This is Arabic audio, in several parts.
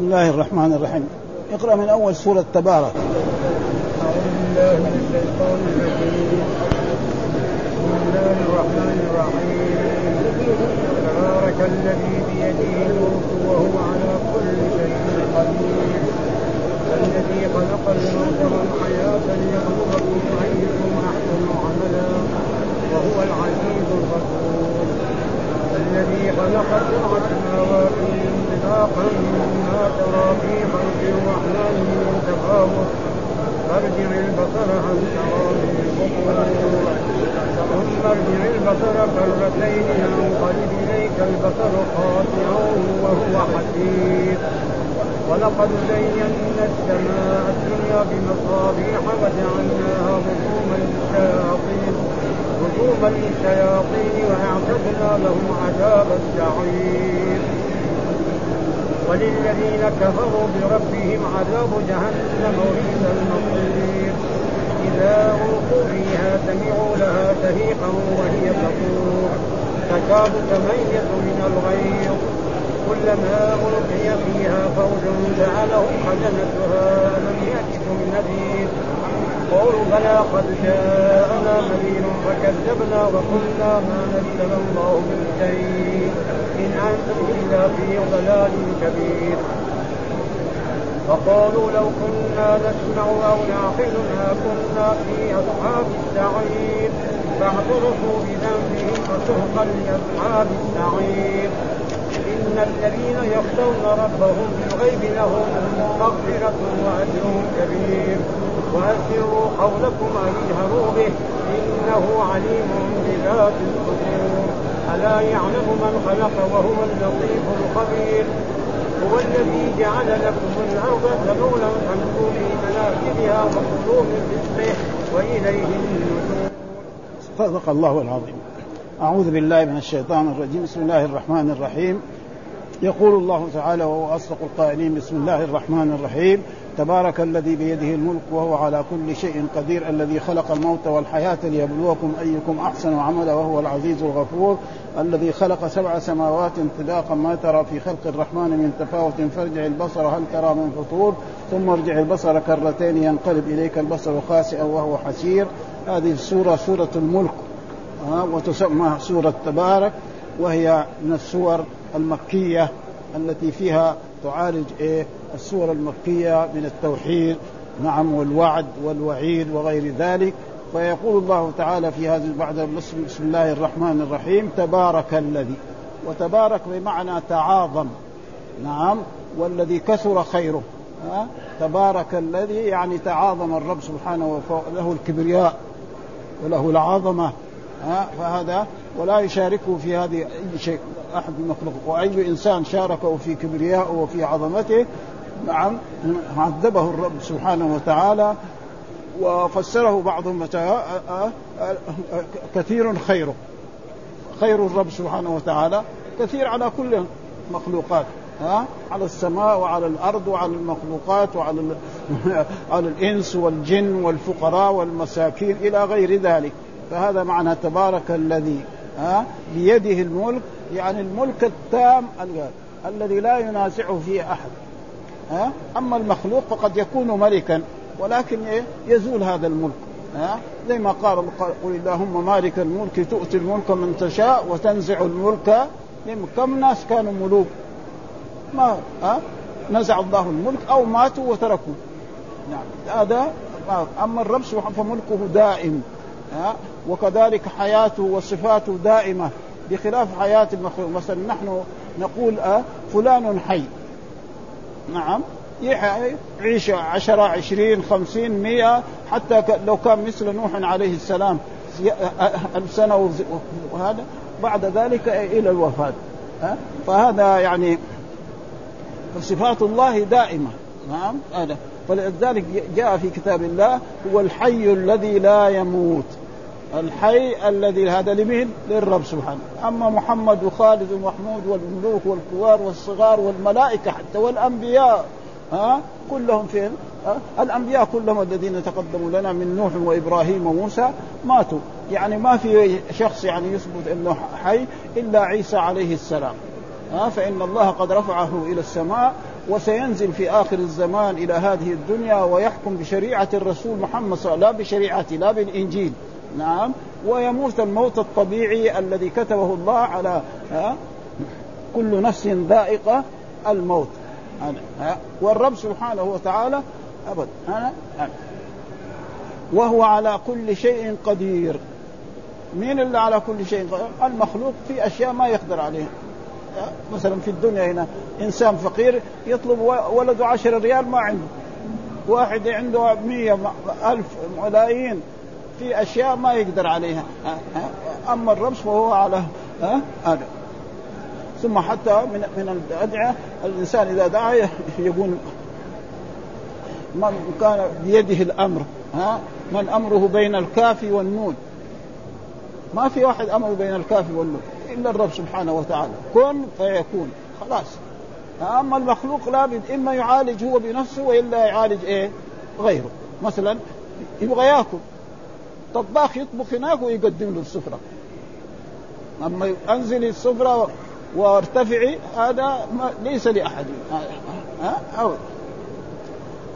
بسم الله الرحمن الرحيم. اقرأ من أول سورة تبارك. أعوذ بالله من الشيطان الرجيم بسم الله الرحمن الرحيم. تبارك الذي بيده الملك وهو على كل شيء قدير. الذي خلق الموت والحياة ليبلوكم أيكم أحسن عملا وهو العزيز الغفور. الذي خلق سبع سماوات طباقا ما ترى في خلق الرحمن من تفاوت. فارجع البصر هل ترى من ثم ارجع البصر كرتين ينقلب إليك البصر خاسئا وهو حسير ولقد زينا السماء الدنيا بمصابيح وجعلناها رجوما للشياطين. رجوما للشياطين واعتدنا لهم عذاب السعير وللذين كفروا بربهم عذاب جهنم وبئس المصير. إذا ألقوا فيها سمعوا لها شهيقا وهي تفور. تكاد تميز من الغيظ. كلما ألقي فيها فوج جعلهم خزنتها ألم يأتكم نذير. قالوا بلى قد جاءنا نذير فكذبنا وقلنا ما نزل الله من شيء. إن أنتم إلا في ضلال كبير. فقالوا لو كنا نسمع أو نعقل ما كنا في أصحاب السعير. فاعترفوا بذنبهم فسحقا لأصحاب السعير. إن الذين يخشون ربهم بالغيب لهم مغفرة وأجر كبير. وأسروا قولكم أو اجهروا به. إنه عليم بذات الصدور. ألا يعلم من خلق وهو اللطيف الخبير؟ هو الذي جعل لكم الأرض ذلولا فامشوا في مناكبها وكلوا من رزقه وإليه النشور. صدق الله العظيم. أعوذ بالله من الشيطان الرجيم. بسم الله الرحمن الرحيم. يقول الله تعالى وهو أصدق القائلين بسم الله الرحمن الرحيم. تبارك الذي بيده الملك وهو على كل شيء قدير الذي خلق الموت والحياة ليبلوكم أيكم أحسن عملا وهو العزيز الغفور الذي خلق سبع سماوات طباقا ما ترى في خلق الرحمن من تفاوت. فارجع البصر هل ترى من فطور؟ ثم ارجع البصر كرتين ينقلب إليك البصر خاسئا وهو حسير. هذه السورة سورة الملك وتسمى سورة تبارك وهي من السور المكية التي فيها تعالج إيه؟ السور المكية من التوحيد نعم والوعد والوعيد وغير ذلك. فيقول الله تعالى في هذه بعد بسم الله الرحمن الرحيم تبارك الذي وتبارك بمعنى تعاظم نعم والذي كثر خيره ها؟ تبارك الذي يعني تعاظم الرب سبحانه له الكبرياء وله العظمة ها فهذا ولا يشاركه في هذه أي شيء أحد المخلوق. وأي إنسان شاركه في كبريائه وفي عظمته نعم عذبه الرب سبحانه وتعالى وفسره بعضهم كثير خيره. خير الرب سبحانه وتعالى كثير على كل المخلوقات ها على السماء وعلى الأرض وعلى المخلوقات وعلى على الإنس والجن والفقراء والمساكين إلى غير ذلك. فهذا معنى تبارك الذي ها بيده الملك يعني الملك التام الذي لا ينازعه فيه أحد ها. أما المخلوق فقد يكون ملكا ولكن إيه؟ يزول هذا الملك ها. زي ما قال قل اللهم مالك الملك تؤتي الملك من تشاء وتنزع الملك كم ناس كانوا ملوك؟ ما ها نزع الله الملك أو ماتوا وتركوا. نعم هذا أما الرب سبحانه فملكه دائم. ها؟ وكذلك حياته وصفاته دائمة بخلاف حياة المخلوق. مثلا نحن نقول أه فلان حي. نعم. يعيش عشرة عشرين خمسين مئة حتى لو كان مثل نوح عليه السلام ألف سنة وهذا. بعد ذلك إلى الوفاة. فهذا يعني فصفات الله دائمة. نعم. هذا. فلذلك جاء في كتاب الله هو الحي الذي لا يموت. الحي الذي هذا لمين؟ للرب سبحانه، أما محمد وخالد ومحمود والملوك والكبار والصغار والملائكة حتى والأنبياء ها كلهم فين؟ ها؟ الأنبياء كلهم الذين تقدموا لنا من نوح وإبراهيم وموسى ماتوا، يعني ما في شخص يعني يثبت إنه حي إلا عيسى عليه السلام. ها فإن الله قد رفعه إلى السماء وسينزل في آخر الزمان إلى هذه الدنيا ويحكم بشريعة الرسول محمد صلى الله عليه وسلم لا بشريعته لا بالإنجيل نعم ويموت الموت الطبيعي الذي كتبه الله على ها كل نفس ذائقة الموت. ها والرب سبحانه وتعالى ابدا ها وهو على كل شيء قدير. مين اللي على كل شيء قدير؟ المخلوق في أشياء ما يقدر عليها. مثلا في الدنيا هنا إنسان فقير يطلب ولده عشر ريال ما عنده. واحد عنده مية ألف ملايين. في أشياء ما يقدر عليها. أما الرب فهو على هذا. ثم حتى من من الأدعية الإنسان إذا دعا يقول من كان بيده الأمر ها من أمره بين الكاف والنون. ما في واحد أمره بين الكاف والنون إلا الرب سبحانه وتعالى. كن فيكون. خلاص. أما المخلوق لابد إما يعالج هو بنفسه وإلا يعالج إيه؟ غيره. مثلا يبغى ياكل طباخ يطبخ هناك ويقدم له السفرة. أما انزلي السفرة وارتفعي هذا ليس لأحد. ها؟ أو.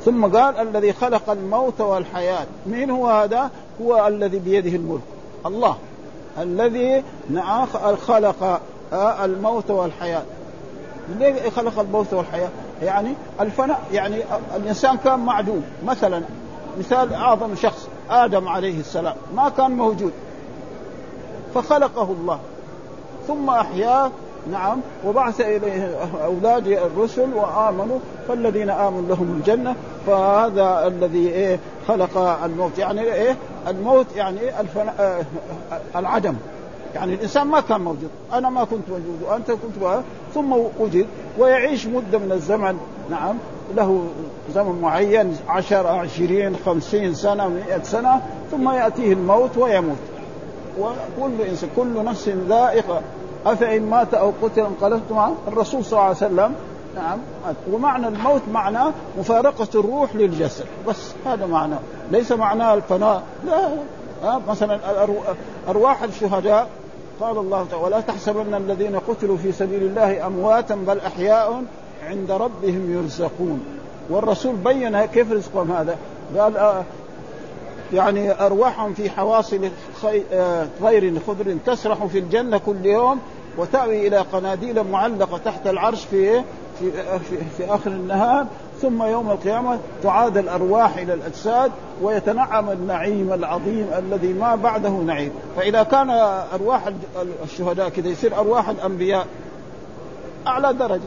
ثم قال الذي خلق الموت والحياة. من هو هذا؟ هو الذي بيده الملك. الله. الذي خلق الموت والحياة. ليه خلق الموت والحياة؟ يعني الفناء يعني الإنسان كان معدوم مثلا. مثال أعظم شخص آدم عليه السلام ما كان موجود. فخلقه الله. ثم أحياه نعم وبعث إليه أولاد الرسل وآمنوا. فالذين آمنوا لهم الجنة. فهذا الذي إيه خلق الموت. يعني إيه؟ الموت يعني الفنا... آه العدم. يعني الإنسان ما كان موجود. أنا ما كنت موجود وأنت كنت بقى. ثم وجد ويعيش مدة من الزمن. نعم. له زمن معين عشر عشرين خمسين سنة مئة سنة ثم يأتيه الموت ويموت. وكل إنسان كل نفس ذائقة. أفإن مات أو قتل انقلبتم الرسول صلى الله عليه وسلم نعم ومعنى الموت معناه مفارقة الروح للجسد. بس هذا معناه ليس معناه الفناء. لا. مثلا أرواح الشهداء. قال الله تعالى ولا تحسبن الذين قتلوا في سبيل الله أمواتا بل أحياء عند ربهم يرزقون. والرسول بين كيف رزقهم هذا؟ قال آه يعني أرواحهم في حواصل آه، طير خضر تسرح في الجنة كل يوم وتأوي إلى قناديل معلقة تحت العرش في في في, في آخر النهار. ثم يوم القيامة تعاد الأرواح إلى الأجساد ويتنعم النعيم العظيم الذي ما بعده نعيم. فإذا كان أرواح الشهداء كذا يصير أرواح الأنبياء أعلى درجة.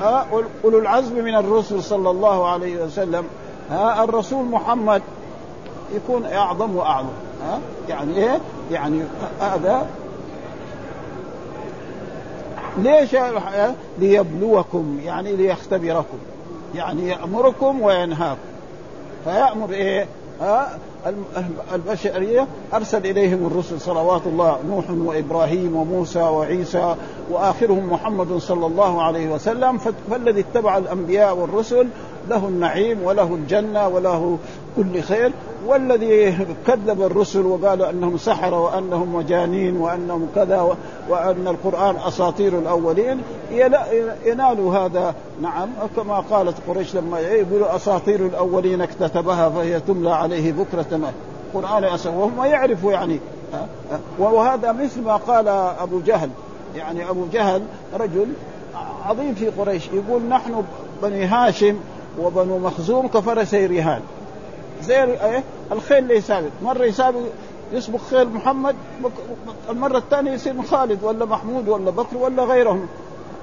ها أولو العزم من الرسل صلى الله عليه وسلم ها الرسول محمد يكون أعظم وأعظم ها يعني إيه؟ يعني هذا. ليش ليبلوكم يعني ليختبركم يعني يأمركم وينهاكم. فيأمر إيه؟ ها البشرية أرسل إليهم الرسل صلوات الله نوح وإبراهيم وموسى وعيسى وآخرهم محمد صلى الله عليه وسلم فالذي اتبع الأنبياء والرسل له النعيم وله الجنة وله كل خير والذي كذب الرسل وقالوا أنهم سحره وأنهم مجانين وأنهم كذا وأن القرآن أساطير الأولين ينالوا هذا. نعم كما قالت قريش لما يقولوا أساطير الأولين اكتتبها فهي تملى عليه بكرة قرآن وهم يعرفوا يعني. وهذا مثل ما قال أبو جهل. يعني أبو جهل رجل عظيم في قريش. يقول نحن بني هاشم وبنو مخزوم كفرسي رهان. زي إيه؟ الخيل اللي يسابق مرة يسابق يسبق خيل محمد المرة الثانية يصير خالد ولا محمود ولا بكر ولا غيرهم.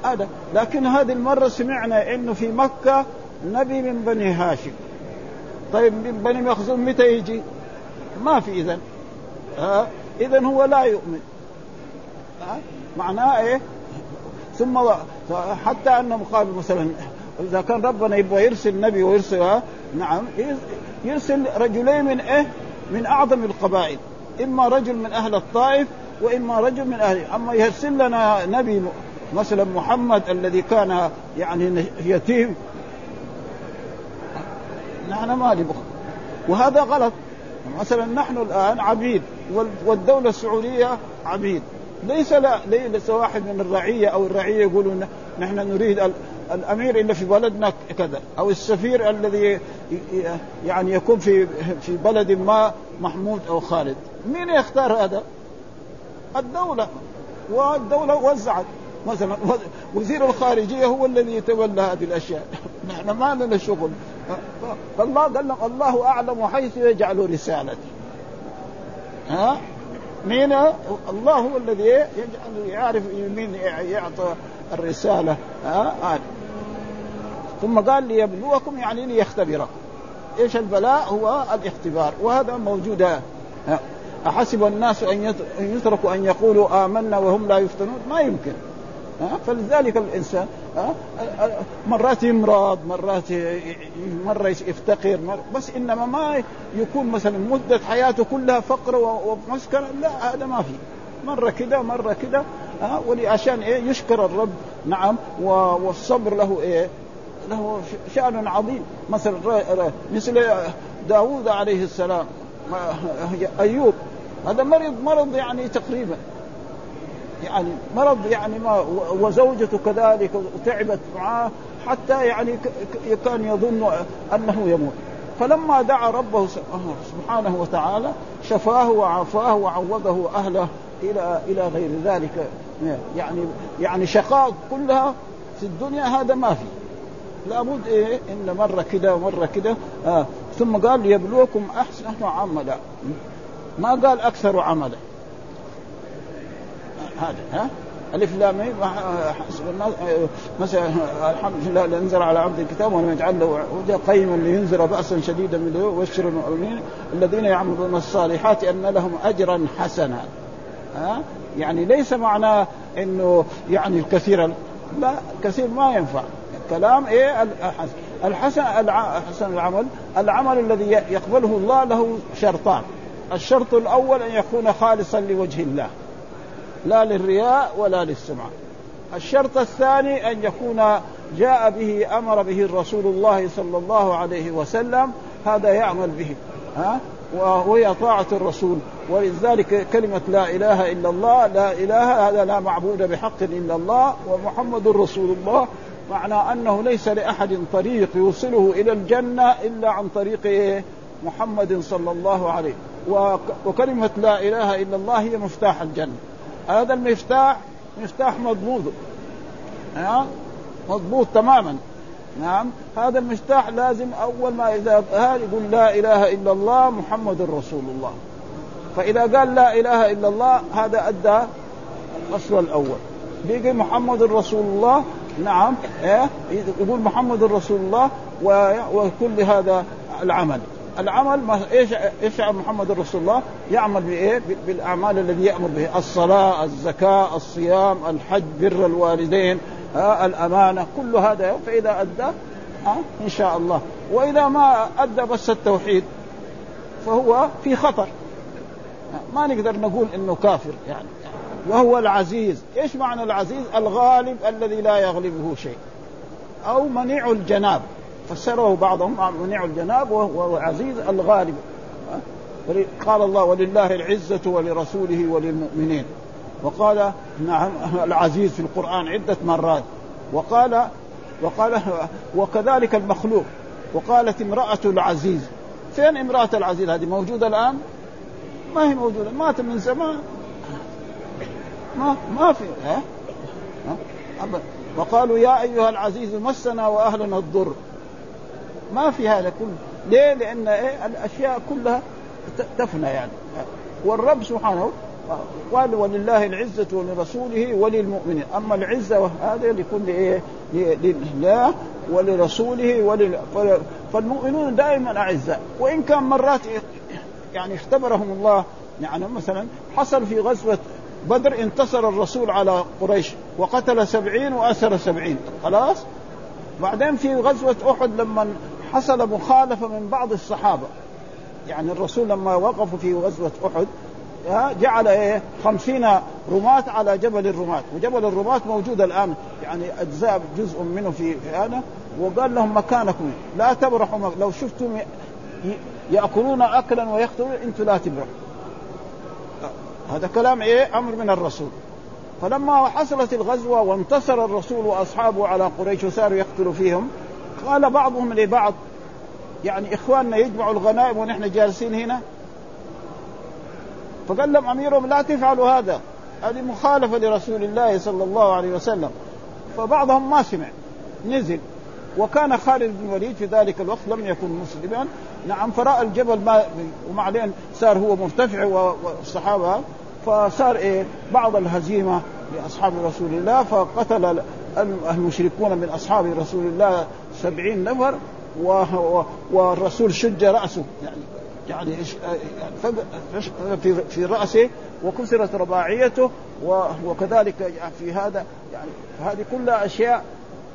هذا. لكن هذه المرة سمعنا إنه في مكة نبي من بني هاشم. طيب بني مخزوم متى يجي؟ ما في اذا ها؟ اذا هو لا يؤمن. ها؟ معناه إيه؟ ثم حتى أنهم قالوا مثلا إذا كان ربنا يبغى يرسل نبي ويرسل نعم. يرسل رجلين من إيه؟ من أعظم القبائل. إما رجل من أهل الطائف وإما رجل من أهل أما يرسل لنا نبي مثلا محمد الذي كان يعني يتيم نحن ما نبغى. وهذا غلط. مثلا نحن الآن عبيد والدولة السعودية عبيد. ليس لا ليس واحد من الرعية أو الرعية يقولوا نحن نريد الأمير اللي في بلدنا كذا أو السفير الذي يعني يكون في في بلد ما محمود أو خالد. مين يختار هذا؟ الدولة. والدولة وزعت. مثلا وزير الخارجية هو الذي يتولى هذه الأشياء. نحن ما لنا شغل. فالله قال لهم الله أعلم حيث يجعل رسالته. ها؟ مين؟ الله هو الذي يجعل يعرف مين يعطى الرسالة. ها؟ آه. ثم قال ليبلوكم يعني ليختبركم. إيش البلاء؟ هو الاختبار. وهذا موجود. أحسب الناس أن يتركوا أن يقولوا آمنا وهم لا يفتنون؟ ما يمكن. فلذلك الإنسان مرات يمرض مرات مرة يفتقر بس إنما ما يكون مثلا مدة حياته كلها فقر ومسكرة لا هذا ما في. مرة كده مرة كده ولعشان إيه؟ يشكر الرب نعم والصبر له إيه؟ له شأن عظيم. مثلا مثل داوود عليه السلام أيوب هذا مرض مرض يعني تقريبا. يعني مرض يعني ما وزوجته كذلك وتعبت معاه حتى يعني كان يظن أنه يموت. فلما دعا ربه سبحانه وتعالى شفاه وعافاه وعوضه أهله إلى إلى غير ذلك. يعني يعني شقاء كلها في الدنيا هذا ما في. لابد إيه؟ إن مره كده ومره كده. آه ثم قال ليبلوكم أحسن عملا. ما قال أكثر عملا. هذا ها؟ ألف لام حسب الناس مثلا الحمد لله الذي انزل على عبد الكتاب ولم يجعل له هدى قيما لينذر بأسا شديدا من ويبشر المؤمنين الذين يعملون الصالحات أن لهم أجرا حسنا. ها؟ يعني ليس معناه إنه يعني الكثير لا كثير ما ينفع. كلام إيه؟ الحسن الحسن العمل. العمل الذي يقبله الله له شرطان. الشرط الأول أن يكون خالصا لوجه الله. لا للرياء ولا للسمعة الشرط الثاني أن يكون جاء به أمر به الرسول الله صلى الله عليه وسلم هذا يعمل به. ها؟ وهي طاعة الرسول. ولذلك كلمة لا إله إلا الله لا إله هذا لا معبود بحق إلا الله ومحمد رسول الله. معنى أنه ليس لأحد طريق يوصله إلى الجنة إلا عن طريق محمد صلى الله عليه. وكلمة لا إله إلا الله هي مفتاح الجنة. هذا المفتاح مفتاح مضبوط. ها مضبوط تماما. نعم؟ هذا المفتاح لازم أول ما إذا هذا يقول لا إله إلا الله محمد رسول الله. فإذا قال لا إله إلا الله هذا أدى الاصل الأول. بيجي محمد رسول الله نعم إيه؟ يقول محمد رسول الله وكل هذا العمل. العمل ما إيش إيش محمد رسول الله؟ يعمل بإيه؟ بالأعمال الذي يأمر به. الصلاة، الزكاة، الصيام، الحج، بر الوالدين، آه الأمانة، كل هذا فإذا أدى آه إن شاء الله، وإذا ما أدى بس التوحيد فهو في خطر. ما نقدر نقول إنه كافر يعني. وهو العزيز، إيش معنى العزيز؟ الغالب الذي لا يغلبه شيء. أو منيع الجناب. فسره بعضهم منيع الجناب وهو عزيز الغالب. قال الله ولله العزة ولرسوله وللمؤمنين. وقال نعم العزيز في القرآن عدة مرات. وقال وقال وكذلك المخلوق. وقالت امرأة العزيز. فين امرأة العزيز؟ هذه موجودة الآن؟ ما هي موجودة؟ مات من زمان. ما ما في ها, ها؟ وقالوا يا أيها العزيز مسنا وأهلنا الضر. ما في هذا كله ليه؟ لأن إيه؟ الأشياء كلها تفنى يعني. والرب سبحانه قال ولله العزة ولرسوله وللمؤمنين. أما العزة هذا لكل إيه؟ لله ولرسوله ولل... فالمؤمنون دائما أعزاء وإن كان مرات يعني اختبرهم الله يعني مثلا حصل في غزوة بدر انتصر الرسول على قريش وقتل سبعين وأسر سبعين. خلاص؟ بعدين في غزوة أحد لما حصل مخالفة من بعض الصحابة. يعني الرسول لما وقفوا في غزوة أحد جعل إيه؟ خمسين رماة على جبل الرماة وجبل الرماة موجود الآن. يعني أجزاء جزء منه في, هذا. وقال لهم مكانكم. لا تبرحوا لو شفتم يأكلون أكلا ويقتلون أنتم لا تبرحوا. هذا كلام إيه؟ أمر من الرسول. فلما حصلت الغزوة وانتصر الرسول وأصحابه على قريش وصاروا يقتلوا فيهم قال بعضهم لبعض يعني إخواننا يجمعوا الغنائم ونحن جالسين هنا. فقال لهم أميرهم لا تفعلوا هذا هذه مخالفة لرسول الله صلى الله عليه وسلم. فبعضهم ما سمع نزل. وكان خالد بن الوليد في ذلك الوقت لم يكن مسلما. نعم فرأى الجبل ما وبعدين صار هو مرتفع والصحابة. فصار إيه بعض الهزيمة لأصحاب رسول الله فقتل المشركون من أصحاب رسول الله سبعين نفر والرسول شج رأسه. يعني يعني في في رأسه وكسرت رباعيته وكذلك في هذا يعني هذه كلها أشياء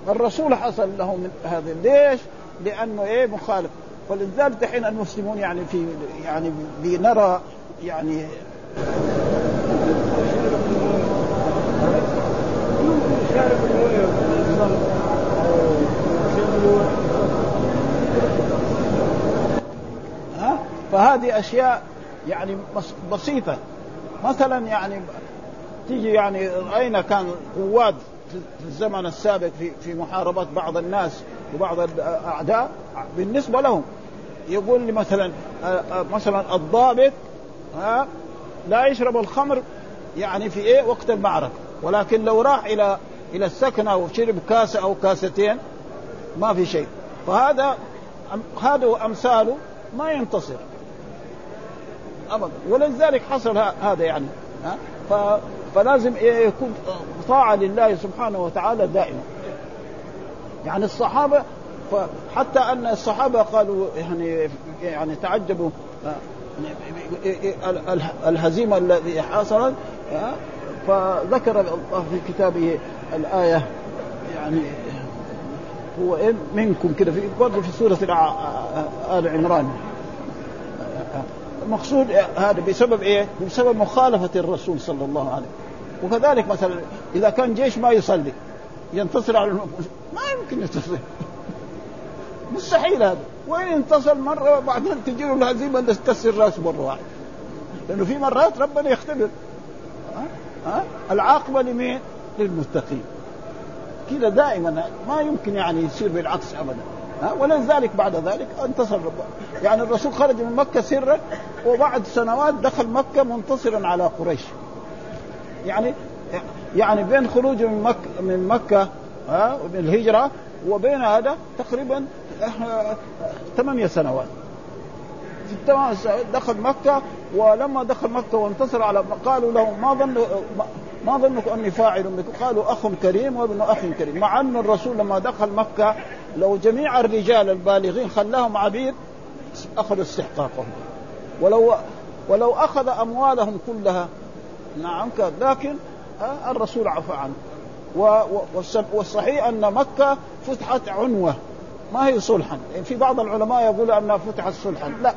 الرسول حصل له من هذا ليش؟ لأنه إيه مخالف. فلذلك دحين المسلمون يعني في يعني بنرى يعني ها فهذه أشياء يعني بسيطة. مثلا يعني تيجي يعني راينا كان قواد في الزمن السابق في في محاربة بعض الناس وبعض الأعداء؟ بالنسبة لهم. يقول لي مثلا مثلا الضابط ها لا يشرب الخمر يعني في إيه؟ وقت المعركة. ولكن لو راح إلى إلى السكن أو شرب كاسة أو كاستين ما في شيء. فهذا هذا وامثاله ما ينتصر. ابدا ولذلك حصل هذا يعني. ها؟ فلازم يكون طاعة لله سبحانه وتعالى دائما. يعني الصحابة حتى أن الصحابة قالوا يعني يعني تعجبوا الهزيمة الذي حصلت فذكر الله في كتابه الآية يعني هو منكم كده في برضه في سورة آل عمران. المقصود هذا بسبب إيه؟ بسبب مخالفة الرسول صلى الله عليه وسلم وكذلك مثلا إذا كان جيش ما يصلي ينتصر على ما يمكن ينتصر مستحيل هذا وين ينتصر مرة وبعدين تجي له الهزيمة تكسر رأسه مرة واحدة لأنه في مرات ربنا يختبر ها؟ ها؟ العاقبة لمين؟ للمتقين كذا دائما ما يمكن يعني يصير بالعكس ابدا ولذلك بعد ذلك انتصر. ربنا يعني الرسول خرج من مكة سرا وبعد سنوات دخل مكة منتصرا على قريش. يعني يعني بين خروجه من مكه من مكة ها الهجرة وبين هذا تقريبا ثمانية سنوات. في الثمان دخل مكة ولما دخل مكة وانتصر على قالوا له ما ظن ما ظنك أني فاعل بك؟ قالوا أخ كريم وابن أخ كريم. مع أن الرسول لما دخل مكة لو جميع الرجال البالغين خلاهم عبيد أخذوا استحقاقهم. ولو ولو أخذ أموالهم كلها. نعم لكن الرسول عفى عنه. والصحيح أن مكة فتحت عنوة. ما هي صلحا؟ يعني في بعض العلماء يقول أنها فتحت صلحا. لا.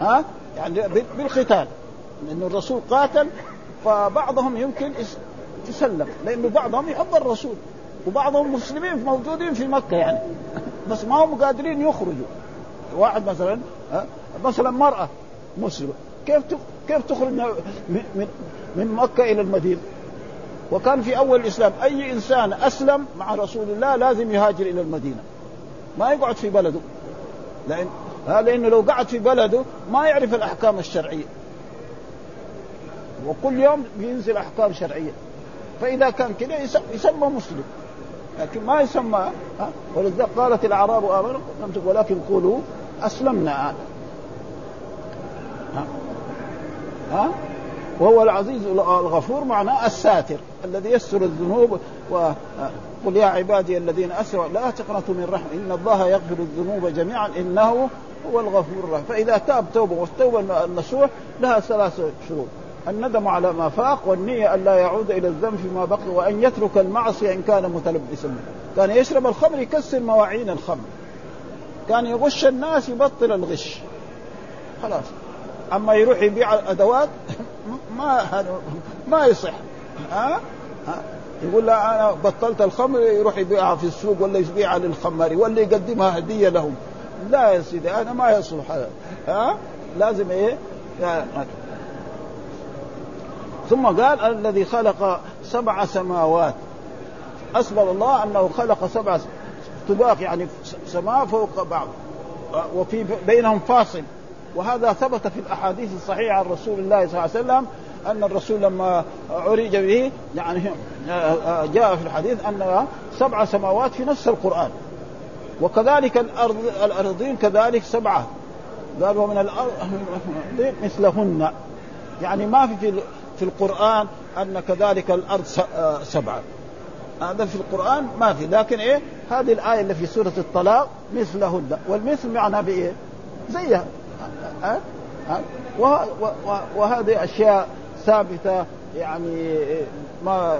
ها؟ يعني بالقتال. لأن الرسول قاتل فبعضهم يمكن يسلم لأنه بعضهم يحب الرسول وبعضهم مسلمين موجودين في مكة يعني. بس ما هم قادرين يخرجوا. واحد مثلا مثلا مرأة مسلمة. كيف كيف تخرج من من مكة إلى المدينة؟ وكان في أول الإسلام أي إنسان أسلم مع رسول الله لازم يهاجر إلى المدينة. ما يقعد في بلده. لأن لأنه لو قعد في بلده ما يعرف الأحكام الشرعية. وكل يوم بينزل أحكام شرعية. فإذا كان كذا يسمى مسلم. لكن ما يسمى ولذلك قالت الأعراب آمنوا ولكن قولوا أسلمنا. ها ها وهو العزيز الغفور معناه الساتر الذي يستر الذنوب وقل يا عبادي الذين أسروا لا تقنطوا من رحمة إن الله يغفر الذنوب جميعا إنه هو الغفور الرحيم. فإذا تاب توبة والتوبة النصوح لها ثلاث شروط. الندم على ما فاق والنية أن لا يعود إلى الذنب فيما بقي وأن يترك المعصية إن كان متلبسا. كان يشرب الخمر يكسر مواعين الخمر. كان يغش الناس يبطل الغش. خلاص. أما يروح يبيع الأدوات ما ما يصح. ها؟ يقول لا أنا بطلت الخمر يروح يبيعها في السوق ولا يبيعها للخماري ولا يقدمها هدية لهم. لا يا سيدي أنا ما يصلح. هذا ها؟ لازم إيه؟ ثم قال الذي خلق سبع سماوات. أسبل الله أنه خلق سبع طباق يعني سماء فوق بعض وفي بينهم فاصل. وهذا ثبت في الأحاديث الصحيحة عن رسول الله صلى الله عليه وسلم أن الرسول لما عرج به يعني جاء في الحديث أن سبع سماوات في نفس القرآن وكذلك الأرض الأرضين كذلك سبعة. قال ومن الأرض مثلهن. يعني ما في في القرآن أن كذلك الأرض سبعة. هذا في القرآن ما في لكن إيه؟ هذه الآية اللي في سورة الطلاق مثلهن. والمثل معناه بإيه؟ زيها. أه؟ أه؟ وهذه أشياء ثابتة يعني ما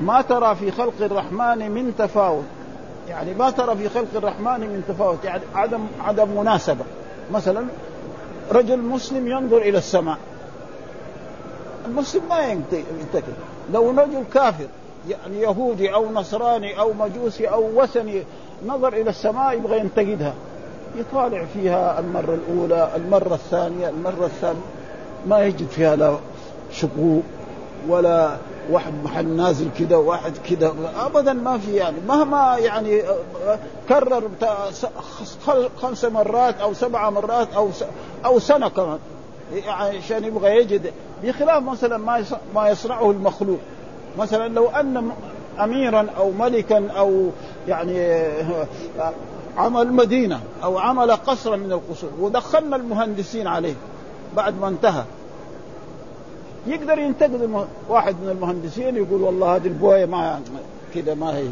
ما ترى في خلق الرحمن من تفاوت. يعني ما ترى في خلق الرحمن من تفاوت يعني عدم عدم مناسبة. مثلا رجل مسلم ينظر إلى السماء. المسلم ما ينتقل لو رجل كافر يعني يهودي أو نصراني أو مجوسي أو وثني نظر إلى السماء يبغى ينتقدها. يطالع فيها المرة الأولى المرة الثانية المرة الثانية. ما يجد فيها لا شقوق ولا واحد محل نازل كده واحد كده. ابدا ما في يعني. مهما يعني كرر خمس مرات أو سبع مرات أو أو سنة كمان. يعني عشان يبغى يجد. بخلاف مثلا ما ما يصنعه المخلوق. مثلا لو أن اميرا أو ملكا أو يعني عمل مدينة أو عمل قصرا من القصور ودخلنا المهندسين عليه بعد ما انتهى. يقدر ينتقد واحد من المهندسين يقول والله هذه البوية ما كذا ما هي.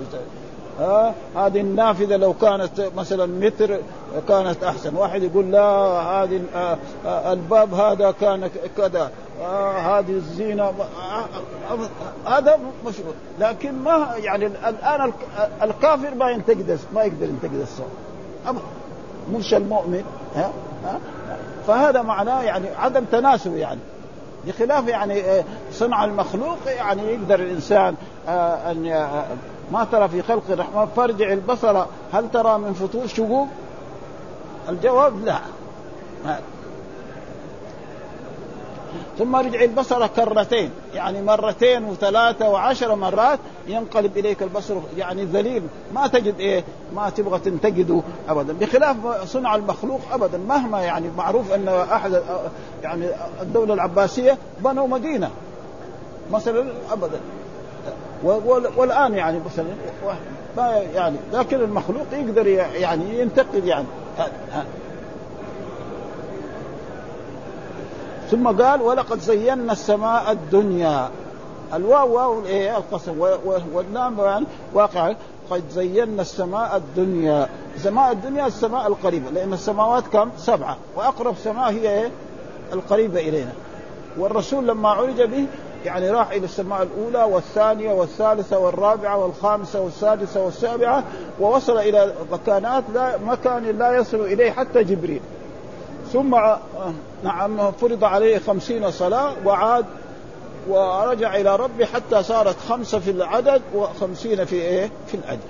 ها؟ هذه النافذة لو كانت مثلا متر كانت أحسن. واحد يقول لا هذه آه، آه، الباب هذا كان كذا. آه هذه الزينة. هذا مشروع. لكن ما يعني الآن الكافر ما ينتقد ما يقدر ينتقد أبدا مش المؤمن. ها؟ ها؟ فهذا معناه يعني عدم تناسب يعني. بخلاف يعني صنع المخلوق يعني يقدر الإنسان أن ما ترى في خلق الرحمن فارجع البصر هل ترى من فطور شقوق؟ الجواب لا. ثم رجع البصر كرتين يعني مرتين وثلاثة وعشر مرات ينقلب إليك البصر يعني ذليل. ما تجد إيه؟ ما تبغى تنتقده أبدا. بخلاف صنع المخلوق أبدا مهما يعني معروف أن أحد يعني الدولة العباسية بنوا مدينة. مثلا أبدا. والآن يعني مثلا ما يعني لكن المخلوق يقدر يعني ينتقد يعني. ثم قال ولقد زينا السماء الدنيا. الواو واو الايه القسم واللام يعني واقع. قد زينا السماء الدنيا. سماء الدنيا السماء القريبة لأن السماوات كم؟ سبعة. وأقرب سماء هي إيه؟ القريبة إلينا. والرسول لما عرج به يعني راح إلى السماء الأولى والثانية والثالثة والرابعة والخامسة والسادسة والسابعة ووصل إلى مكانات لا مكان لا يصل إليه حتى جبريل. ثم نعم فرض عليه خمسين صلاة وعاد ورجع إلى ربه حتى صارت خمسة في العدد وخمسين في إيه؟ في الأجر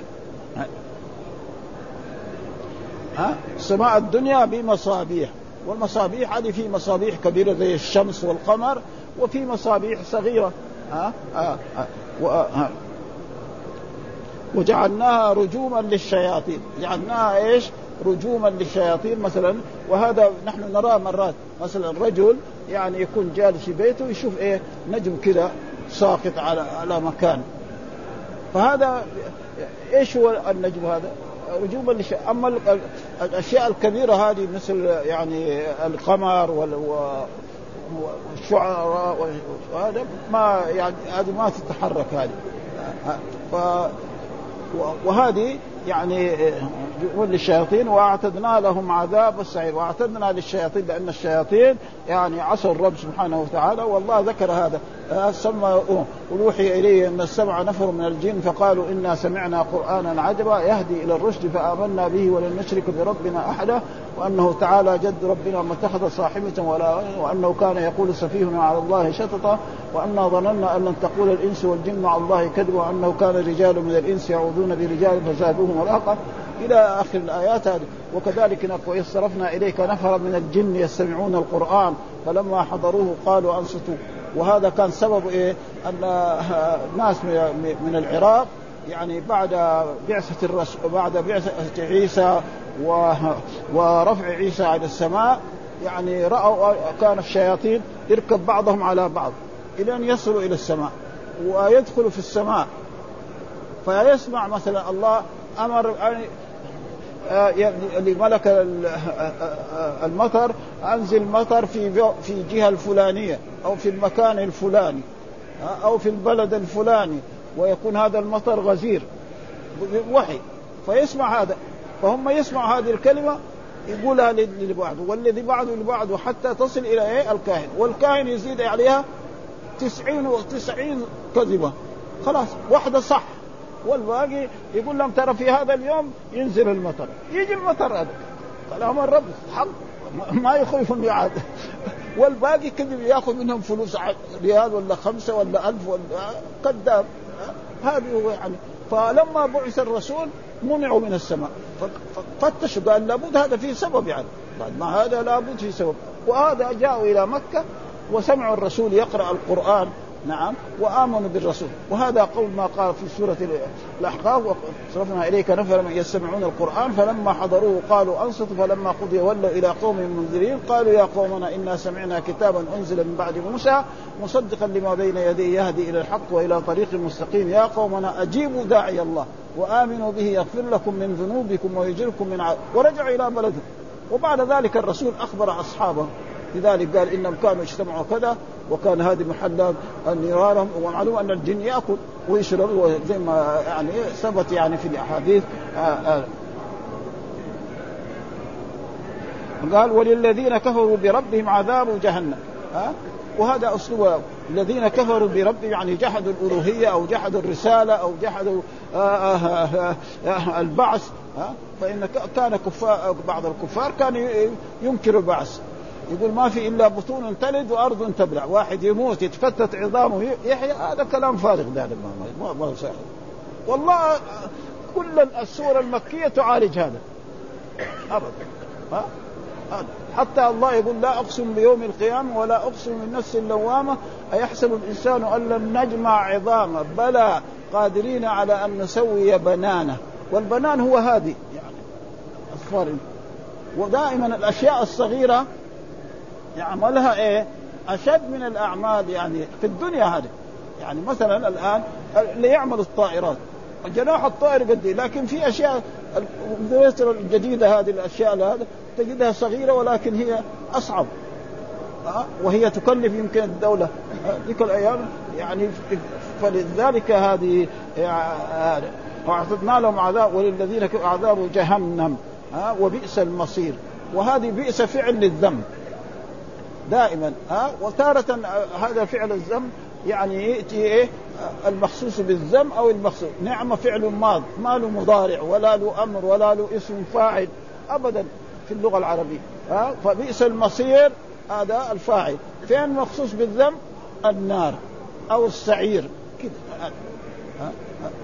ها؟ سماء الدنيا بمصابيح. والمصابيح هذه في مصابيح كبيرة زي الشمس والقمر وفي مصابيح صغيرة. ها؟ ها, ها, ها؟ وجعلناها رجوما للشياطين. جعلناها إيش؟ رجوما للشياطين مثلا. وهذا نحن نراه مرات. مثلا رجل يعني يكون جالس في بيته يشوف إيه؟ نجم كذا ساقط على على مكان. فهذا إيش هو النجم هذا؟ رجوما للش... أما الأشياء الكبيرة هذه مثل يعني القمر والشعراء وهذا ما يعني هذه ما تتحرك هذه. ف... وهذه يعني للشياطين وأعتدنا لهم عذاب السعير. وأعتدنا للشياطين لأن الشياطين يعني عصوا الرب سبحانه وتعالى والله ذكر هذا. سمى وروحي إليه أن السبع نفر من الجن فقالوا إنا سمعنا قرآنا عجبا يهدي إلى الرشد فآمنا به ولن نشرك بربنا أحدا. وأنه تعالى جد ربنا ما اتخذ صاحبة ولا وأنه كان يقول سفيهنا على الله شططا وأنا ظننا أن لن تقول الإنس والجن مع الله كذب وأنه كان رجال من الإنس يعوذون برجال فزادوهم رهقا إلى آخر الآيات هذه. وكذلك واذ صرفنا إليك نفرا من الجن يستمعون القرآن. فلما حضروه قالوا أنصتوا. وهذا كان سبب إيه؟ أن ناس من العراق يعني بعد بعثة الرسول بعد بعثة عيسى و... ورفع عيسى على السماء يعني رأوا كان الشياطين يركب بعضهم على بعض إلى أن يصلوا إلى السماء ويدخلوا في السماء. فيسمع مثلا الله أمر لملك المطر أنزل مطر في في الجهه الفلانية أو في المكان الفلاني أو في البلد الفلاني ويكون هذا المطر غزير وحي. فيسمع هذا. فهم يسمعوا هذه الكلمة يقولها لبعض والذي بعده لبعضه حتى تصل إلى إيه؟ الكاهن. والكاهن يزيد عليها تسعين وتسعين كذبة. خلاص واحدة صح. والباقي يقول لهم ترى في هذا اليوم ينزل المطر. يجي المطر هذا. كلام الرب حق ما يخيف الميعاد والباقي كذب ياخذ منهم فلوس ريال ولا خمسة ولا ألف ولا كذاب هذه هو يعني. فلما بعث الرسول منعوا من السماء. فتشوا قال لابد هذا فيه سبب يعني. بعد ما هذا لابد فيه سبب. وهذا جاءوا إلى مكة وسمعوا الرسول يقرأ القرآن نعم وآمنوا بالرسول. وهذا قول ما قال في سورة الأحقاف وصرفنا إليك نفر من يستمعون القرآن فلما حضروه قالوا انصتوا فلما قضي ولوا إلى قوم منذرين قالوا يا قومنا إنا سمعنا كتابا أنزل من بعد موسى مصدقا لما بين يديه يهدي إلى الحق وإلى طريق مستقيم. يا قومنا أجيبوا داعي الله وآمنوا به يغفر لكم من ذنوبكم ويجركم من عذاب ورجعوا إلى بلدهم وبعد ذلك الرسول أخبر أصحابه لذلك قال إنهم كانوا اجتمعوا كذا وكان هذه محل نيرانهم ومعلوم أن الجن يأكل ويشرب زي ما يعني ثبت يعني في الأحاديث آه آه. قال وللذين كفروا بربهم عذاب جهنم. ها وهذا أسلوب. الذين كفروا بربهم يعني جحدوا الألوهية أو جحدوا الرسالة أو جحدوا البعث. فإن كان كفار بعض الكفار كان ينكر البعث. يقول ما في إلا بطون تلد وأرض تبلع. واحد يموت يتفتت عظامه يحيى هذا كلام فارغ ده ما ما صحيح. والله كل السور المكية تعالج هذا. ابدا. ها؟ حتى الله يقول لا أقسم بيوم القيامة ولا أقسم بالنفس اللوامة. أيحسب الإنسان أن لن نجمع عظامه بلى قادرين على أن نسوي بنانه والبنان هو هذه. يعني اصفار ودائما الأشياء الصغيرة يعملها إيه؟ أشد من الأعمال يعني في الدنيا هذه. يعني مثلا الآن اللي يعمل الطائرات. الجناح الطائر قد لكن في أشياء الجديدة هذه الأشياء هذا تجدها صغيرة ولكن هي أصعب. أه؟ وهي تكلف يمكن الدولة. ذيك الأيام يعني فلذلك هذه واعتدنا لهم عذاب وللذين عذاب جهنم. أه؟ وبئس المصير. وهذه بئس فعل للذنب. دائما ها؟ وتارة هذا فعل الذم يعني يأتي إيه؟ المخصوص بالذم أو المخصوص. نعمه فعل ماض ما له مضارع ولا له أمر ولا له اسم فاعل ابدا في اللغة العربية ها؟ فبئس المصير هذا الفاعل. فين مخصوص بالذم النار أو السعير. كده ها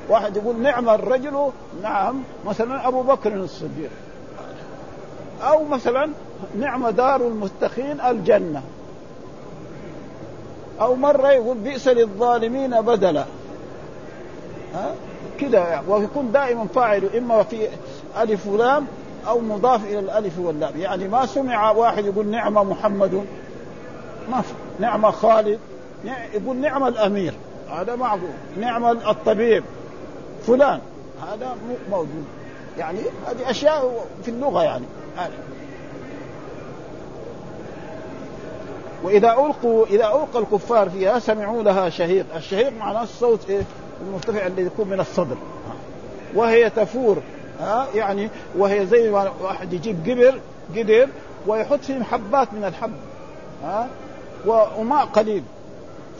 واحد يقول نعم الرجل نعم مثلا أبو بكر الصديق أو مثلا نعم دار المتقين الجنة. أو مرة يقول بئس للظالمين بدلا. ها؟ كذا ويكون دائما فاعل إما في ألف ولام أو مضاف إلى الألف واللام. يعني ما سمع واحد يقول نعم محمد. ما في نعم خالد. يقول نعم الأمير. هذا معقول نعم الطبيب. فلان. هذا موجود. يعني هذه أشياء في اللغة يعني. وإذا القوا إذا ألقى الكفار فيها سمعوا لها شهيق، الشهيق معناه الصوت إيه؟ المرتفع الذي يكون من الصدر. وهي تفور. ها؟ يعني وهي زي ما واحد يجيب قبر قدر ويحط فيه حبات من الحب. ها؟ وماء قليل.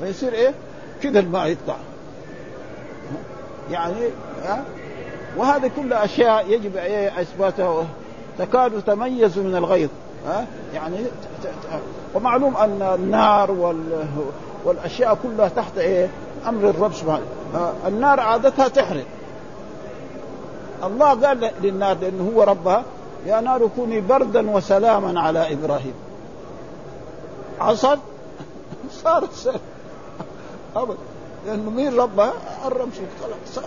فيصير إيه؟ كذا الماء يطلع. يعني ها؟ وهذه كلها أشياء يجب اثباتها تكاد تميز من الغيظ. ها؟ يعني ومعلوم أن النار وال والأشياء كلها تحت إيه؟ أمر الرب سبحانه. النار عادتها تحرق. الله قال للنار لأنه هو ربها يا نار كوني بردا وسلاما على إبراهيم. عصت صارت أبدا. لأنه مين ربها؟ الرمش خلاص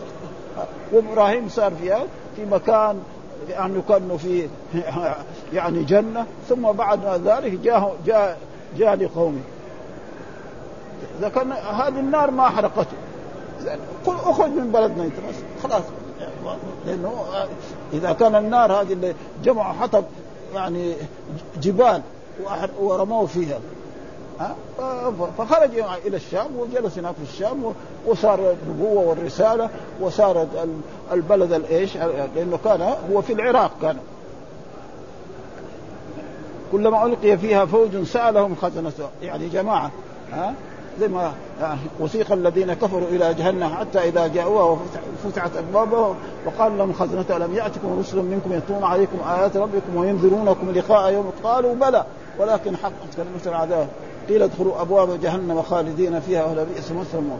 وإبراهيم صار في في مكان يعني كانه في يعني جنة ثم بعد ذلك جاء جاء جاء لقومه. اذا كان هذه النار ما حرقته قل أخرج من بلدنا أنت خلاص. لأنه إذا كان النار هذه اللي جمعوا حطب يعني جبال ورموه فيها. فخرج إلى الشام وجلس هناك في الشام وصار النبوة والرسالة وصارت البلد الإيش؟ لأنه كان هو في العراق كان. كلما ألقي فيها فوج سألهم خزنته يعني جماعة ها؟ زي ما وسيق الذين كفروا إلى جهنم حتى إذا جاءوها وفتحت أبوابها وقال لهم خزنتها ألم يأتكم رسل منكم يتلون عليكم آيات ربكم وينذرونكم لقاء يوم؟ قالوا بلى ولكن حقت كلمة العذاب. قيل ادخلوا أبواب جهنم خالدين فيها ولبئس مثل الموت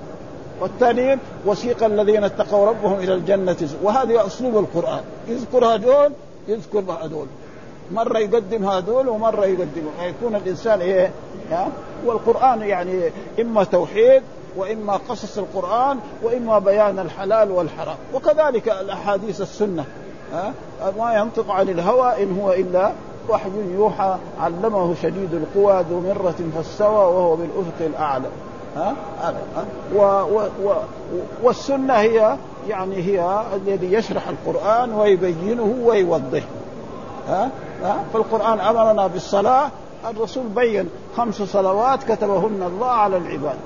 والثاني وسيق الذين اتقوا ربهم إلى الجنة. وهذه أسلوب القرآن. يذكر هذول يذكر هذول. مرة يقدم هذول ومرة يقدم. يكون الإنسان إيه؟ ها؟ والقرآن يعني إما توحيد وإما قصص القرآن وإما بيان الحلال والحرام. وكذلك الأحاديث السنة. ها؟ ما ينطق عن الهوى إن هو إلا وحي يوحى علمه شديد القوى ذو مرة فاستوى وهو بالأفق الأعلى. ها؟ ها؟ و و و والسنة هي يعني هي الذي يشرح القرآن ويبينه ويوضحه ها؟ ها؟ فالقرآن أمرنا بالصلاة الرسول بين خمس صلوات كتبهن الله على العباد.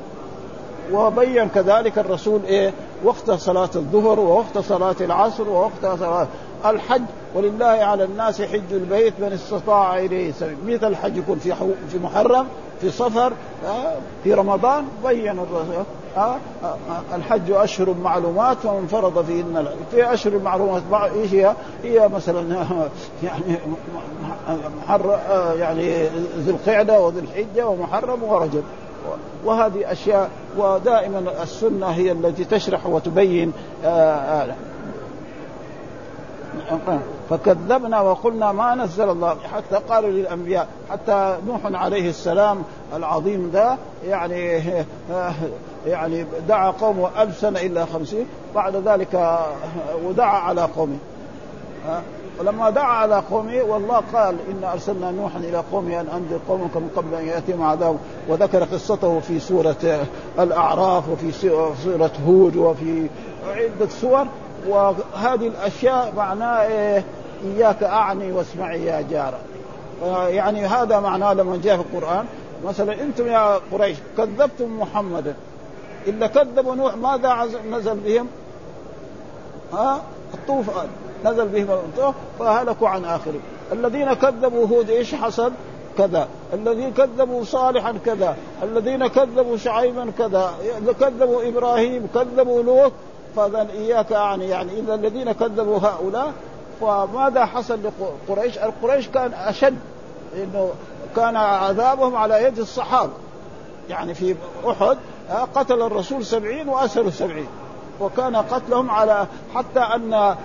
وبين كذلك الرسول إيه؟ وقت صلاة الظهر ووقت صلاة العصر ووقت صلاة الحج ولله على الناس حج البيت من استطاع إليه سبيل مثل الحج يكون في في محرم في صفر في رمضان بين الرسول الحج أشهر معلومات ومن فرض فيهن في أشهر معلومات إيش هي؟ هي مثلا يعني محر يعني ذي القعدة وذي الحجة ومحرم ورجب وهذه أشياء ودائما السنة هي التي تشرح وتبين فكذبنا وقلنا ما نزل الله حتى قالوا للأنبياء حتى نوح عليه السلام العظيم ذا يعني يعني دعا قومه ألف سنة إلا خمسين بعد ذلك ودعا على قومه. ولما دعا على قومه والله قال إن أرسلنا نوحا إلى قومه أن أنذر قومك من قبل أن يأتيهم عذاب. وذكر قصته في سورة الأعراف وفي سورة هود وفي عدة سور. وهذه الأشياء معناه إيه؟ إياك أعني واسمعي يا جارة. يعني هذا معناه لما جاء في القرآن مثلا أنتم يا قريش كذبتم محمدا. إلا كذبوا نوح ماذا نزل بهم؟ ها؟ الطوفان نزل بهم فهلكوا عن اخرهم الذين كذبوا هود إيش حصل؟ كذا. الذين كذبوا صالحا كذا. الذين كذبوا شعيبا كذا. كذبوا إبراهيم كذبوا لوط فاذا إياك أعني يعني إذا الذين كذبوا هؤلاء فماذا حصل لقريش؟ القريش كان أشد إنه كان عذابهم على يد الصحابة يعني في أحد قتل الرسول سبعين واسروا سبعين وكان قتلهم على حتى أن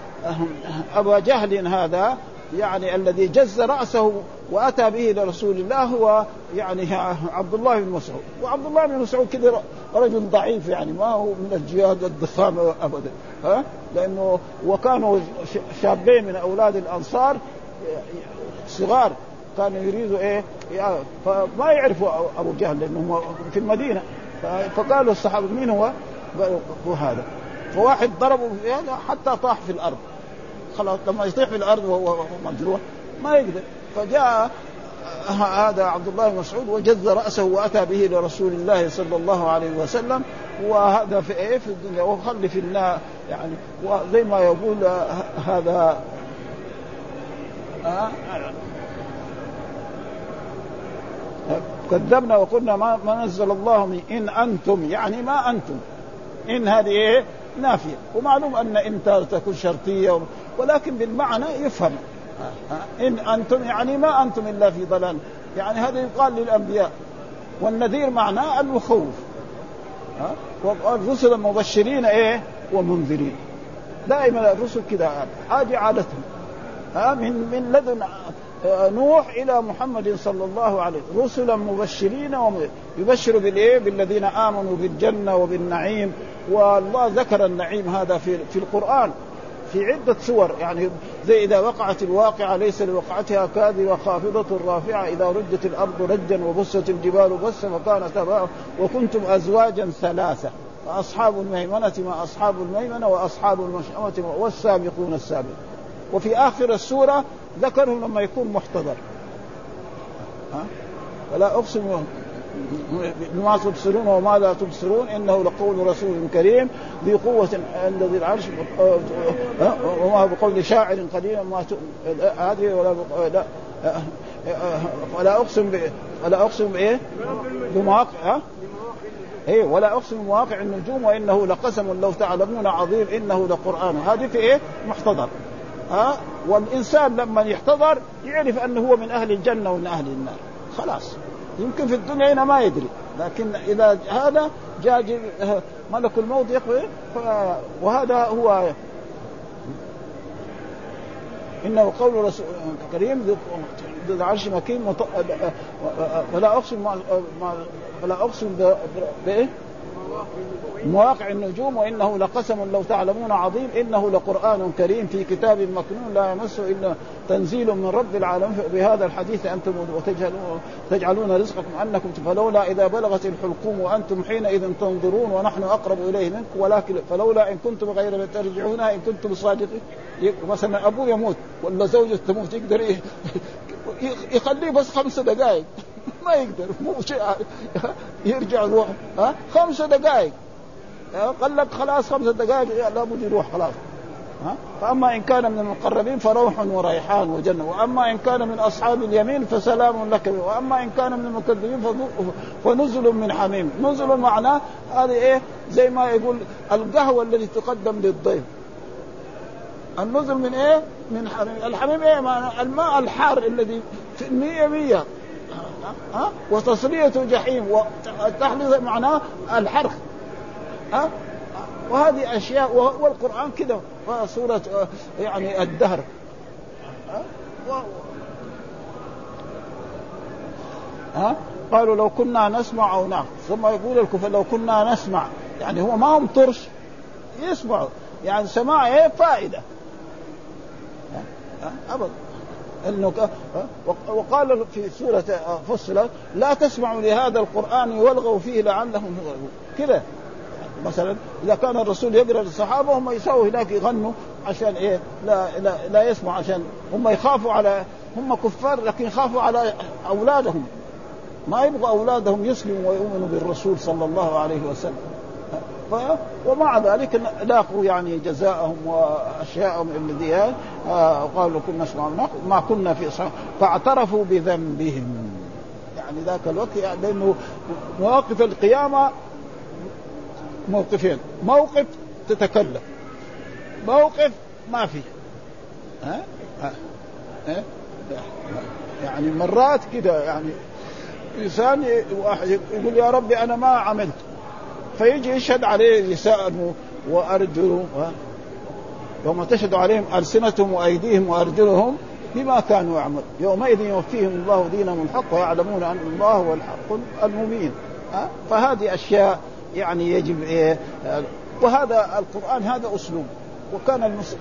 أبا جهل هذا يعني الذي جز رأسه وأتى به لرسول الله هو يعني عبد الله بن مسعود. وعبد الله بن مسعود كذا رجل ضعيف يعني ما هو من الجهاد الضخامه ابدا ها؟ لأنه وكانوا شابين من أولاد الأنصار صغار كانوا يريدوا إيه؟ فما يعرفوا أبو جهل لأنه في المدينة. فقالوا الصحابة مين هو؟ قالوا هذا. فواحد ضربه في حتى طاح في الأرض. خلاص لما يطيح في الأرض وهو مجروح ما يقدر. فجاء هذا عبد الله بن مسعود وجذ رأسه وأتى به لرسول الله صلى الله عليه وسلم. وهذا في إيه؟ في الدنيا. وخلي في النار يعني وزي ما يقول هذا كذبنا وقلنا ما, ما نزل الله من إن أنتم يعني ما أنتم. إن هذه إيه؟ نافية. ومعلوم أن ان تكون شرطية ولكن بالمعنى يفهم. إن أنتم يعني ما أنتم إلا في ضلال. يعني هذا يقال للأنبياء. والنذير معناه المخوف والرسل مبشرين إيه؟ ومنذرين. دائما الرسل كذا. حاجة عادتهم. ها؟ من من لدن نوح إلى محمد صلى الله عليه وسلم. رسلا مبشرين يبشر بالإيه؟ بالذين آمنوا بالجنة وبالنعيم. والله ذكر النعيم هذا في في القرآن. في عدة سور. يعني زي إذا وقعت الواقعة ليس لوقعتها كاذبة خافضة رافعة. إذا رجت الأرض رجا وبست الجبال بسا فكانت وكنتم أزواجا ثلاثة. فأصحاب الميمنة ما أصحاب الميمنة وأصحاب المشأمة والسابقون السابقون. وفي آخر السورة ذكرهم لما يكون محتضر ها؟ فلا أقسم بما تبصرون وما لا تبصرون إنه لقول رسول كريم ذي قوة عند ذي العرش وما بقول شاعر قديم ما هذه ولا لا ولا أقسم ب... ولا أقسم بإيه؟ بمواقع ها؟ إيه ولا أقسم بمواقع النجوم وإنه لقسم لو تعلمون عظيم إنه لقرآن هذه في إيه؟ محتضر ها؟ والإنسان لما يحتضر يعرف أنه هو من أهل الجنة ومن أهل النار. خلاص. يمكن في الدنيا هنا ما يدري. لكن إذا هذا جاء ملك الموت يقضي وهذا هو إنه قول رسول كريم ذو العرش مكين ولا اقسم ولا أقسم بإيه؟ مواقع النجوم وإنه لقسم لو تعلمون عظيم إنه لقرآن كريم في كتاب مكنون لا يمسه إلا تنزيل من رب العالمين. بهذا الحديث أنتم تجعلون رزقكم أنكم فلولا إذا بلغت الحلقوم وأنتم حينئذ تنظرون ونحن أقرب إليه منكم ولكن فلولا إن كنتم غير ترجعونها إن كنتم صادقين مثلا أبوه يموت ولا زوجته تموت يقدر يخليه بس خمس دقائق ما يقدر مو شيء. يرجع يروح ها؟ خمس دقائق. قال لك خلاص خمس دقائق لابد يروح خلاص. ها؟ فأما إن كان من المقربين فروح وريحان وجنة. وأما إن كان من أصحاب اليمين فسلام لك. وأما إن كان من المكذبين فنزل من حميم. نزل معناه هذه إيه؟ زي ما يقول القهوة التي تقدم للضيف. النزل من إيه؟ من حميم، الحميم إيه؟ الماء الحار الذي في المية مية. ها؟ وتصلية جحيم وتحلية معناه الحرق. ها؟ وهذه أشياء والقرآن كده سوره يعني الدهر. ها؟ قالوا لو كنا نسمع أو نعقل ثم يقول الكفر لو كنا نسمع. يعني هو ما هم طرش يسمعوا. يعني سماع إيه؟ فائدة. أبدا. انه وقال في سورة فصلت لا تسمعوا لهذا القرآن والغوا فيه لعلهم يغلبون. كذا. مثلا إذا كان الرسول يقرأ للصحابة هم يسووا هناك يغنوا عشان إيه؟ لا لا, لا يسمع عشان هم يخافوا على هم كفار لكن يخافوا على أولادهم. ما يبغى أولادهم يسلموا ويؤمنوا بالرسول صلى الله عليه وسلم. ومع ذلك لاقوا يعني جزاءهم وأشياءهم الذي آه قالوا كنا ما كنا في فاعترفوا بذنبهم. يعني ذاك الوقت يعني لأنه مواقف القيامة موقفين. موقف تتكلم موقف ما في. ها, ها؟ يعني مرات كده يعني إنسان واحد يقول يا ربي أنا ما عملت. فيجي يشهد عليه لسانه وارجله يوم تشهد عليهم ألسنتهم وأيديهم وأرجلهم بما كانوا يعملون. يومئذ يوفيهم الله دينهم الحق ويعلمون أن الله هو الحق المبين فهذه أشياء يعني يجب إيه وهذا القرآن هذا أسلوب. وكان المس...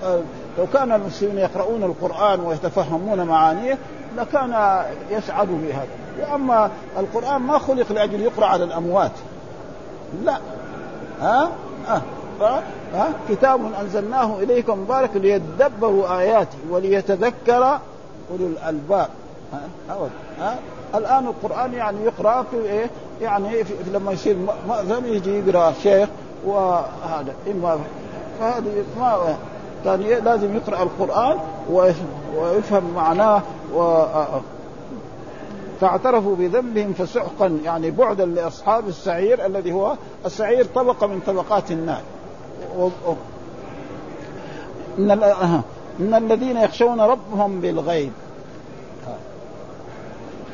لو كان المسلمين يقرؤون القرآن ويتفهمون معانيه لكان يسعدوا بهذا. وأما القرآن ما خلق لأجل يقرأ على الأموات. لا. ها؟ ها. ها؟ كتاب أنزلناه إليكم مبارك ليدبروا اياته وليتذكر أولو الألباب. ها؟ ها؟ الآن القرآن يعني يقرأ في إيه؟ يعني في لما يصير مأذن يجي يقرأ شيخ وهذا. إما فهذه ما كان لازم يقرأ القرآن ويفهم معناه و فاعترفوا بذنبهم فسحقا يعني بعدا لأصحاب السعير الذي هو السعير طبقه من طبقات النار. إن إن الذين يخشون ربهم بالغيب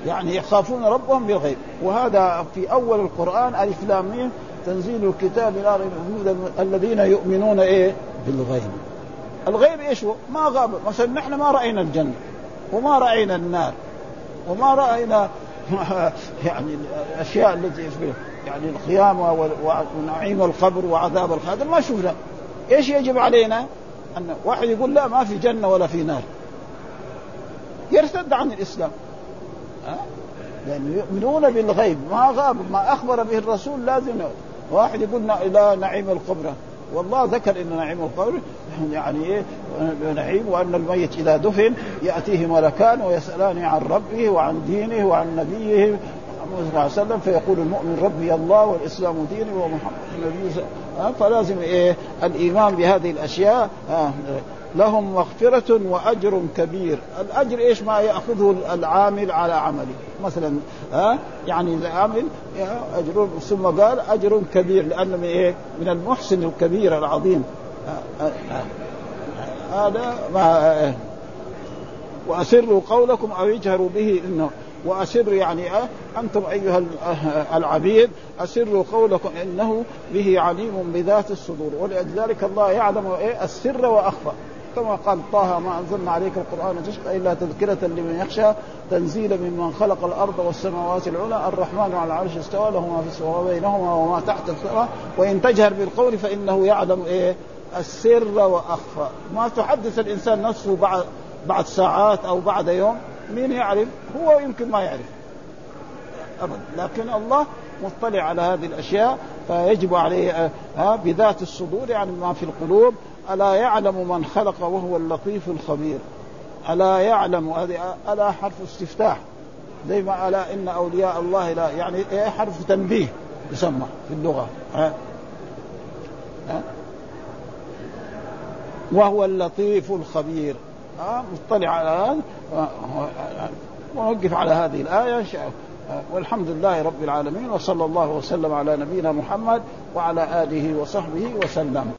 يعني يخافون ربهم بالغيب. وهذا في أول القرآن ألف لام تنزيل الكتاب لا الذين يؤمنون إيه؟ بالغيب. الغيب إيش هو؟ ما غاب مثلا نحن ما رأينا الجنة وما رأينا النار. وما رأينا يعني الأشياء التي يعني القيامه ونعيم القبر وعذاب القبر ما شفنا. إيش يجب علينا؟ أن واحد يقول لا ما في جنة ولا في نار. يرتد عن الإسلام. لأنه يؤمنون بالغيب. ما غاب ما أخبر به الرسول لازم واحد يقول لا نعيم القبر. والله ذكر إن نعيم القبر يعني إيه نعيم وأن الميت إذا دفن يأتيه ملكان ويسألان عن ربه وعن دينه وعن نبيه محمد صلى الله عليه وسلم فيقول المؤمن ربي الله والإسلام ديني ومحمد النبي فلازم إيه الإيمان بهذه الأشياء. لهم مغفرة وأجر كبير. الأجر إيش ما يأخذه العامل على عمله. مثلا ها يعني العامل أجر ثم قال أجر كبير لأنه من إيه؟ من المحسن الكبير العظيم. هذا ما وأسروا قولكم أو اجهروا به إنه وأسر يعني أنتم أيها العبيد أسروا قولكم إنه به عليم بذات الصدور. ولذلك الله يعلم إيه؟ السر وأخفى. كما قال طه ما أنزلنا عليك القرآن تشقى إلا تذكرة لمن يخشى تنزيلا ممن خلق الأرض والسماوات العلى الرحمن على العرش استوى له ما في السماء بينهما وما تحت الثرى. وإن تجهر بالقول فإنه يعلم إيه؟ السر وأخفى. ما تحدث الإنسان نفسه بعد بعد ساعات أو بعد يوم مين يعرف؟ هو يمكن ما يعرف. ابدا. لكن الله مطلع على هذه الأشياء فيجب عليه ها بذات الصدور يعني ما في القلوب ألا يعلم من خلق وهو اللطيف الخبير ألا يعلم هذه ألا حرف استفتاح زي ما ألا إن أولياء الله لا يعني إيه حرف تنبيه يسمى في اللغة ها ها وهو اللطيف الخبير ها مطلع على هذا ونوقف على هذه الآية والحمد لله رب العالمين وصلى الله وسلم على نبينا محمد وعلى آله وصحبه وسلم